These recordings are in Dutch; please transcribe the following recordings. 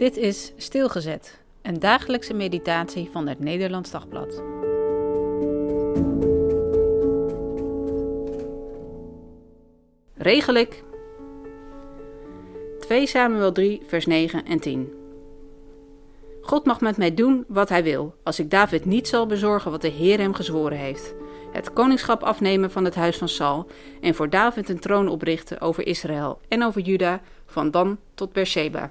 Dit is Stilgezet, een dagelijkse meditatie van het Nederlands Dagblad. Regel ik 2 Samuel 3, vers 9 en 10. God mag met mij doen wat hij wil, als ik David niet zal bezorgen wat de Heer hem gezworen heeft. Het koningschap afnemen van het huis van Saul en voor David een troon oprichten over Israël en over Juda, van Dan tot Beersheba.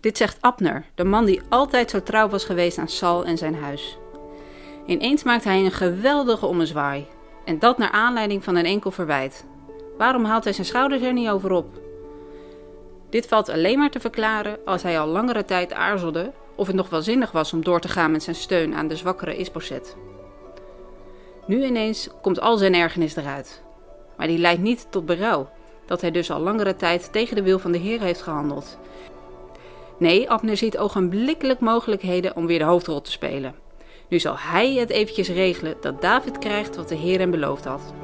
Dit zegt Abner, de man die altijd zo trouw was geweest aan Saul en zijn huis. Ineens maakt hij een geweldige ommezwaai, en dat naar aanleiding van een enkel verwijt. Waarom haalt hij zijn schouders er niet over op? Dit valt alleen maar te verklaren als hij al langere tijd aarzelde of het nog wel zinnig was om door te gaan met zijn steun aan de zwakkere Isboset. Nu ineens komt al zijn ergernis eruit. Maar die leidt niet tot berouw, dat hij dus al langere tijd tegen de wil van de Heer heeft gehandeld. Nee, Abner ziet ogenblikkelijk mogelijkheden om weer de hoofdrol te spelen. Nu zal hij het eventjes regelen dat David krijgt wat de Heer hem beloofd had.